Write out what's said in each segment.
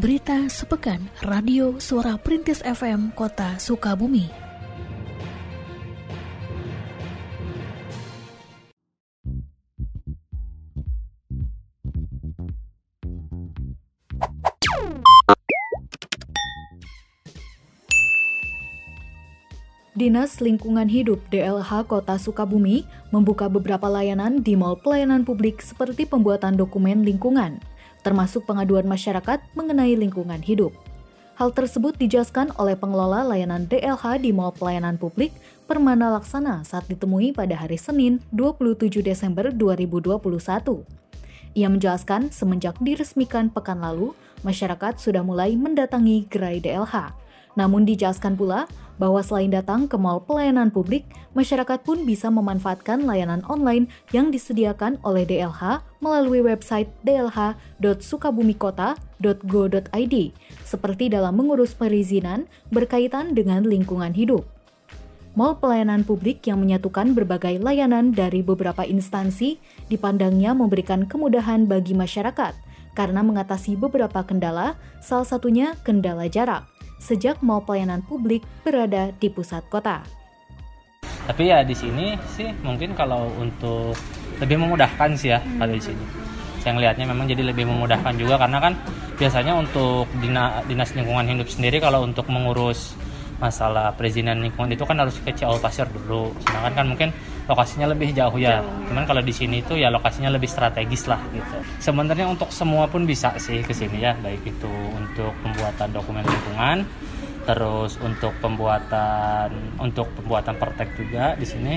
Berita Sepekan Radio Suara Perintis FM Kota Sukabumi. Dinas Lingkungan Hidup DLH Kota Sukabumi membuka beberapa layanan di mal pelayanan publik seperti pembuatan dokumen lingkungan, termasuk pengaduan masyarakat mengenai lingkungan hidup. Hal tersebut dijelaskan oleh pengelola layanan DLH di Mall Pelayanan Publik Permana Laksana saat ditemui pada hari Senin 27 Desember 2021. Ia menjelaskan semenjak diresmikan pekan lalu, masyarakat sudah mulai mendatangi gerai DLH. Namun dijelaskan pula bahwa selain datang ke mall pelayanan publik, masyarakat pun bisa memanfaatkan layanan online yang disediakan oleh DLH melalui website dlh.sukabumikota.go.id, seperti dalam mengurus perizinan berkaitan dengan lingkungan hidup. Mall pelayanan publik yang menyatukan berbagai layanan dari beberapa instansi dipandangnya memberikan kemudahan bagi masyarakat karena mengatasi beberapa kendala, salah satunya kendala jarak sejak mall pelayanan publik berada di pusat kota. Tapi ya di sini sih mungkin kalau untuk lebih memudahkan sih ya hmm. kalau di sini. Saya ngelihatnya memang jadi lebih memudahkan juga karena kan biasanya untuk dinas lingkungan hidup sendiri kalau untuk mengurus masalah perizinan lingkungan itu kan harus ke Ciaul Pasir dulu. Sedangkan kan mungkin lokasinya lebih jauh ya. Jauh. Cuman kalau di sini itu ya lokasinya lebih strategis lah gitu. Sebenarnya untuk semua pun bisa sih ke sini ya, baik itu untuk pembuatan dokumen lingkungan, terus untuk pembuatan untuk pembuatan pertek juga di sini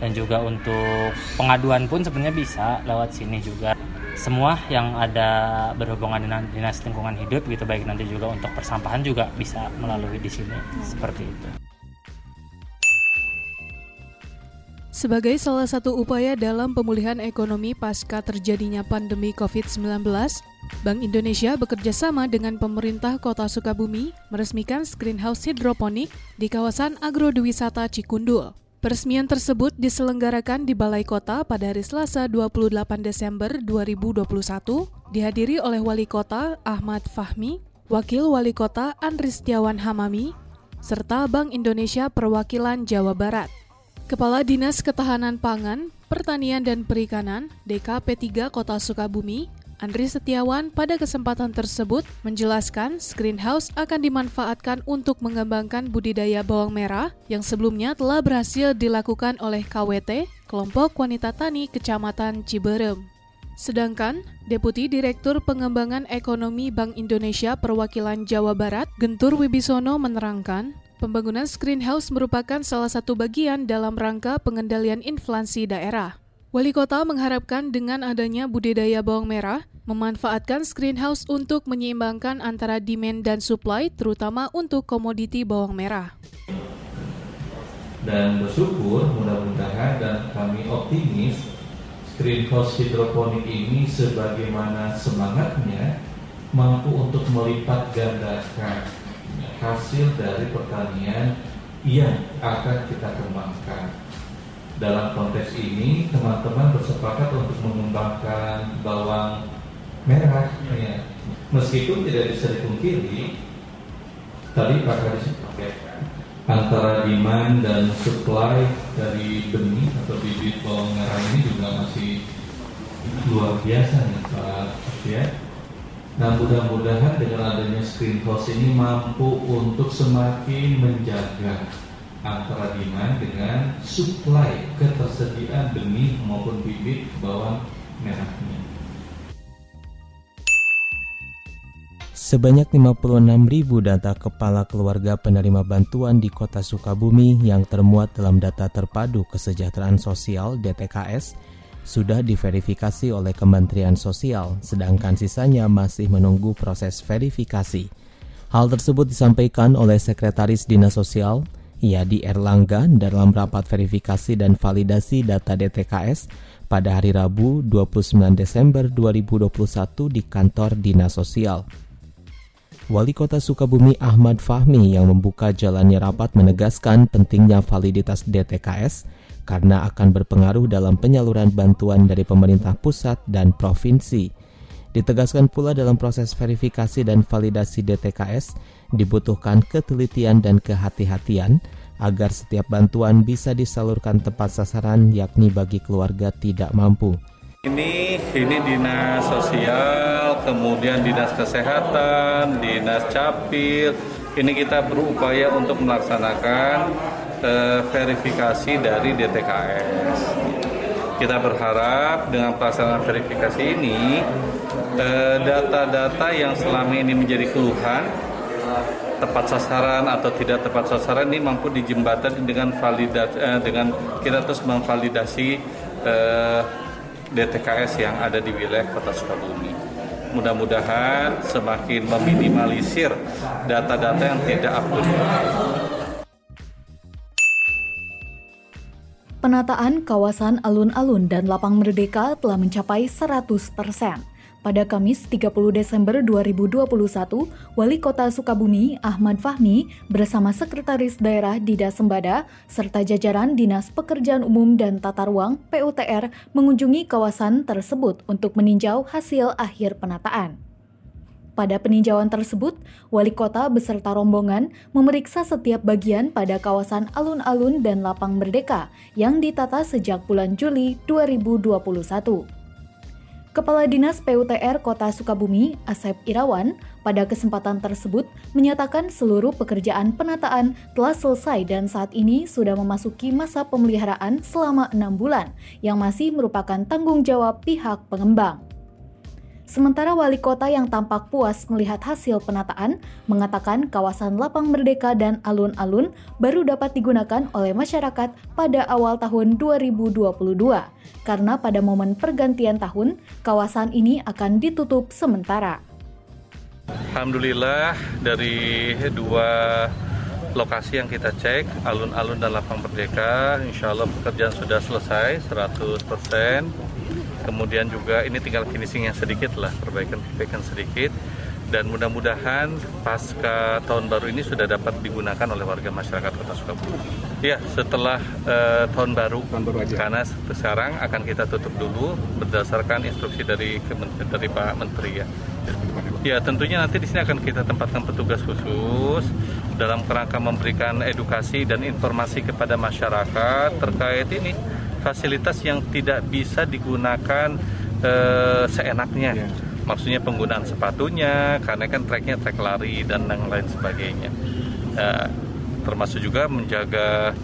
dan juga untuk pengaduan pun sebenarnya bisa lewat sini juga semua yang ada berhubungan dengan dinas lingkungan hidup gitu baik nanti juga untuk persampahan juga bisa melalui di sini hmm. seperti itu. Sebagai salah satu upaya dalam pemulihan ekonomi pasca terjadinya pandemi COVID-19, Bank Indonesia bekerja sama dengan pemerintah Kota Sukabumi meresmikan greenhouse hidroponik di kawasan agrodewisata Cikundul. Peresmian tersebut diselenggarakan di Balai Kota pada hari Selasa 28 Desember 2021, dihadiri oleh Wali Kota Ahmad Fahmi, Wakil Wali Kota Andri Setiawan Hamami, serta Bank Indonesia Perwakilan Jawa Barat. Kepala Dinas Ketahanan Pangan, Pertanian dan Perikanan DKP 3 Kota Sukabumi, Andri Setiawan pada kesempatan tersebut menjelaskan Screenhouse akan dimanfaatkan untuk mengembangkan budidaya bawang merah yang sebelumnya telah berhasil dilakukan oleh KWT, Kelompok Wanita Tani Kecamatan Ciberem. Sedangkan Deputi Direktur Pengembangan Ekonomi Bank Indonesia Perwakilan Jawa Barat, Gentur Wibisono menerangkan, pembangunan Screenhouse merupakan salah satu bagian dalam rangka pengendalian inflasi daerah. Wali kota mengharapkan dengan adanya budidaya bawang merah, memanfaatkan greenhouse untuk menyeimbangkan antara demand dan supply, terutama untuk komoditi bawang merah. Dan bersyukur mudah-mudahan dan kami optimis greenhouse hidroponik ini sebagaimana semangatnya mampu untuk melipat gandakan hasil dari pertanian yang akan kita kembangkan dalam konteks ini teman-teman bersepakat untuk mengembangkan bawang merah ya. meskipun tidak bisa dipungkiri tadi Pak Kadis antara demand dan supply dari benih atau bibit bawang merah ini juga masih luar biasa nih Pak ya. Nah mudah-mudahan dengan adanya screen house ini mampu untuk semakin menjaga antara demand dengan supply ketersediaan benih maupun bibit bawang merahnya. Sebanyak 56 ribu data kepala keluarga penerima bantuan di kota Sukabumi yang termuat dalam data terpadu kesejahteraan sosial DTKS sudah diverifikasi oleh Kementerian Sosial, sedangkan sisanya masih menunggu proses verifikasi. Hal tersebut disampaikan oleh Sekretaris Dinas Sosial, ia di Erlangga dalam rapat verifikasi dan validasi data DTKS pada hari Rabu 29 Desember 2021 di kantor Dinas Sosial. Wali Kota Sukabumi Ahmad Fahmi yang membuka jalannya rapat menegaskan pentingnya validitas DTKS karena akan berpengaruh dalam penyaluran bantuan dari pemerintah pusat dan provinsi. Ditegaskan pula dalam proses verifikasi dan validasi DTKS dibutuhkan ketelitian dan kehati-hatian agar setiap bantuan bisa disalurkan tepat sasaran yakni bagi keluarga tidak mampu. Ini ini dinas sosial, kemudian dinas kesehatan, dinas capil. Ini kita berupaya untuk melaksanakan uh, verifikasi dari DTKS. Kita berharap dengan pelaksanaan verifikasi ini Eh, data-data yang selama ini menjadi keluhan tepat sasaran atau tidak tepat sasaran ini mampu dijembatani dengan validasi eh, dengan kita terus memvalidasi eh, DTKS yang ada di wilayah Kota Sukabumi. Mudah-mudahan semakin meminimalisir data-data yang tidak up Penataan kawasan alun-alun dan lapang merdeka telah mencapai 100 persen. Pada Kamis 30 Desember 2021, Wali Kota Sukabumi Ahmad Fahmi bersama Sekretaris Daerah Dida Sembada serta jajaran Dinas Pekerjaan Umum dan Tata Ruang PUTR mengunjungi kawasan tersebut untuk meninjau hasil akhir penataan. Pada peninjauan tersebut, wali kota beserta rombongan memeriksa setiap bagian pada kawasan alun-alun dan lapang merdeka yang ditata sejak bulan Juli 2021. Kepala Dinas PUTR Kota Sukabumi, Asep Irawan, pada kesempatan tersebut menyatakan seluruh pekerjaan penataan telah selesai dan saat ini sudah memasuki masa pemeliharaan selama enam bulan, yang masih merupakan tanggung jawab pihak pengembang. Sementara wali kota yang tampak puas melihat hasil penataan mengatakan kawasan Lapang Merdeka dan alun-alun baru dapat digunakan oleh masyarakat pada awal tahun 2022 karena pada momen pergantian tahun kawasan ini akan ditutup sementara. Alhamdulillah dari dua lokasi yang kita cek, alun-alun dan lapang merdeka, insya Allah pekerjaan sudah selesai 100% kemudian juga ini tinggal finishing yang sedikit lah perbaikan-perbaikan sedikit dan mudah-mudahan pasca tahun baru ini sudah dapat digunakan oleh warga masyarakat Kota Sukabumi. Ya, setelah uh, tahun baru, tahun baru aja. karena sekarang akan kita tutup dulu berdasarkan instruksi dari dari Pak Menteri ya. Ya, tentunya nanti di sini akan kita tempatkan petugas khusus dalam kerangka memberikan edukasi dan informasi kepada masyarakat terkait ini fasilitas yang tidak bisa digunakan uh, seenaknya. Yeah. Maksudnya penggunaan sepatunya, karena kan treknya trek lari dan yang lain sebagainya. Uh, termasuk juga menjaga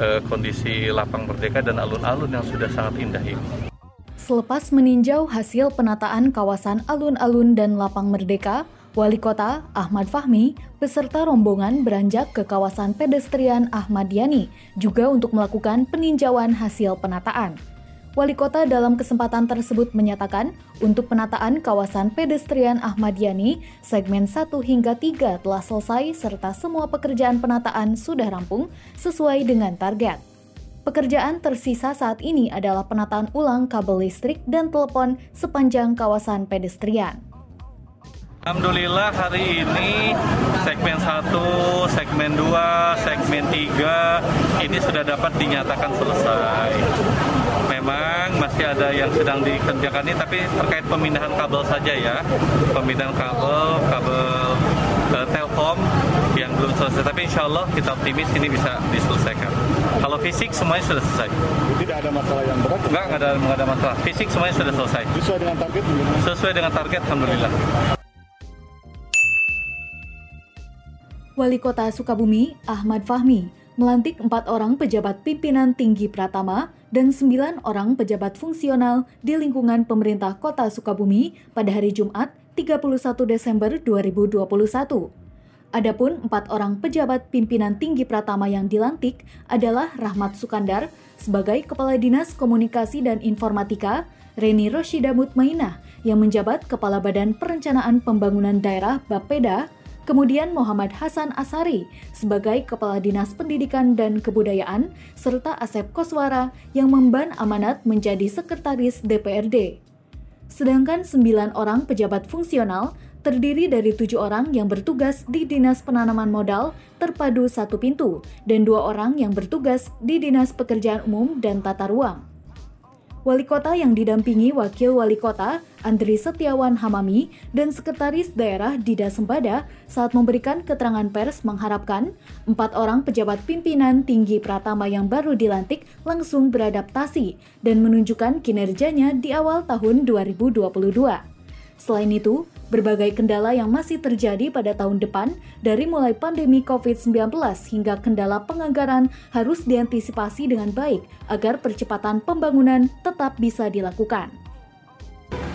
uh, kondisi lapang merdeka dan alun-alun yang sudah sangat indah ini. Selepas meninjau hasil penataan kawasan alun-alun dan lapang merdeka, Wali Kota Ahmad Fahmi beserta rombongan beranjak ke kawasan pedestrian Ahmad Yani juga untuk melakukan peninjauan hasil penataan. Wali Kota dalam kesempatan tersebut menyatakan untuk penataan kawasan pedestrian Ahmad Yani segmen 1 hingga 3 telah selesai serta semua pekerjaan penataan sudah rampung sesuai dengan target. Pekerjaan tersisa saat ini adalah penataan ulang kabel listrik dan telepon sepanjang kawasan pedestrian. Alhamdulillah hari ini segmen 1, segmen 2, segmen 3 ini sudah dapat dinyatakan selesai. Memang masih ada yang sedang dikerjakan ini tapi terkait pemindahan kabel saja ya. Pemindahan kabel, kabel uh, Telkom yang belum selesai. Tapi insya Allah kita optimis ini bisa diselesaikan. Kalau fisik semuanya sudah selesai. Tidak ada masalah yang berat? Enggak, enggak ada, enggak ada masalah. Fisik semuanya sudah selesai. Sesuai dengan target? Sesuai dengan target, Alhamdulillah. Wali Kota Sukabumi, Ahmad Fahmi, melantik empat orang pejabat pimpinan tinggi Pratama dan sembilan orang pejabat fungsional di lingkungan pemerintah Kota Sukabumi pada hari Jumat 31 Desember 2021. Adapun empat orang pejabat pimpinan tinggi Pratama yang dilantik adalah Rahmat Sukandar sebagai Kepala Dinas Komunikasi dan Informatika, Reni Roshida Mutmainah yang menjabat Kepala Badan Perencanaan Pembangunan Daerah Bapeda, Kemudian Muhammad Hasan Asari sebagai Kepala Dinas Pendidikan dan Kebudayaan, serta Asep Koswara yang memban amanat menjadi Sekretaris DPRD. Sedangkan sembilan orang pejabat fungsional terdiri dari tujuh orang yang bertugas di Dinas Penanaman Modal terpadu satu pintu dan dua orang yang bertugas di Dinas Pekerjaan Umum dan Tata Ruang. Wali Kota yang didampingi Wakil Wali Kota Andri Setiawan Hamami dan Sekretaris Daerah Dida Sembada saat memberikan keterangan pers mengharapkan empat orang pejabat pimpinan tinggi Pratama yang baru dilantik langsung beradaptasi dan menunjukkan kinerjanya di awal tahun 2022. Selain itu, berbagai kendala yang masih terjadi pada tahun depan dari mulai pandemi COVID-19 hingga kendala penganggaran harus diantisipasi dengan baik agar percepatan pembangunan tetap bisa dilakukan.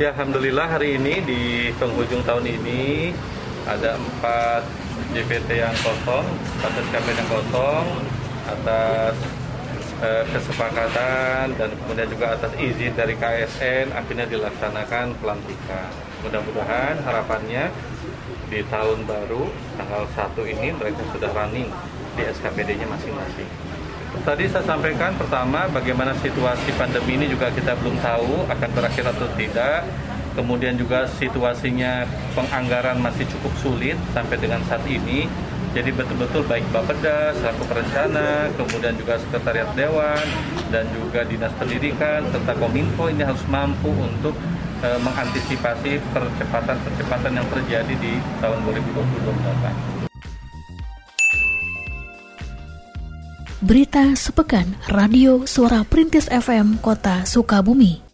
Ya, Alhamdulillah hari ini di penghujung tahun ini ada empat JPT yang kosong, atas KPN yang kosong, atas kesepakatan dan kemudian juga atas izin dari KSN akhirnya dilaksanakan pelantikan. Mudah-mudahan harapannya di tahun baru tanggal 1 ini mereka sudah running di SKPD-nya masing-masing. Tadi saya sampaikan pertama bagaimana situasi pandemi ini juga kita belum tahu akan berakhir atau tidak. Kemudian juga situasinya penganggaran masih cukup sulit sampai dengan saat ini. Jadi betul-betul baik Bapeda, selaku perencana, kemudian juga Sekretariat Dewan, dan juga Dinas Pendidikan, serta Kominfo ini harus mampu untuk e, mengantisipasi percepatan-percepatan yang terjadi di tahun 2020 mendatang. Berita sepekan Radio Suara Perintis FM Kota Sukabumi.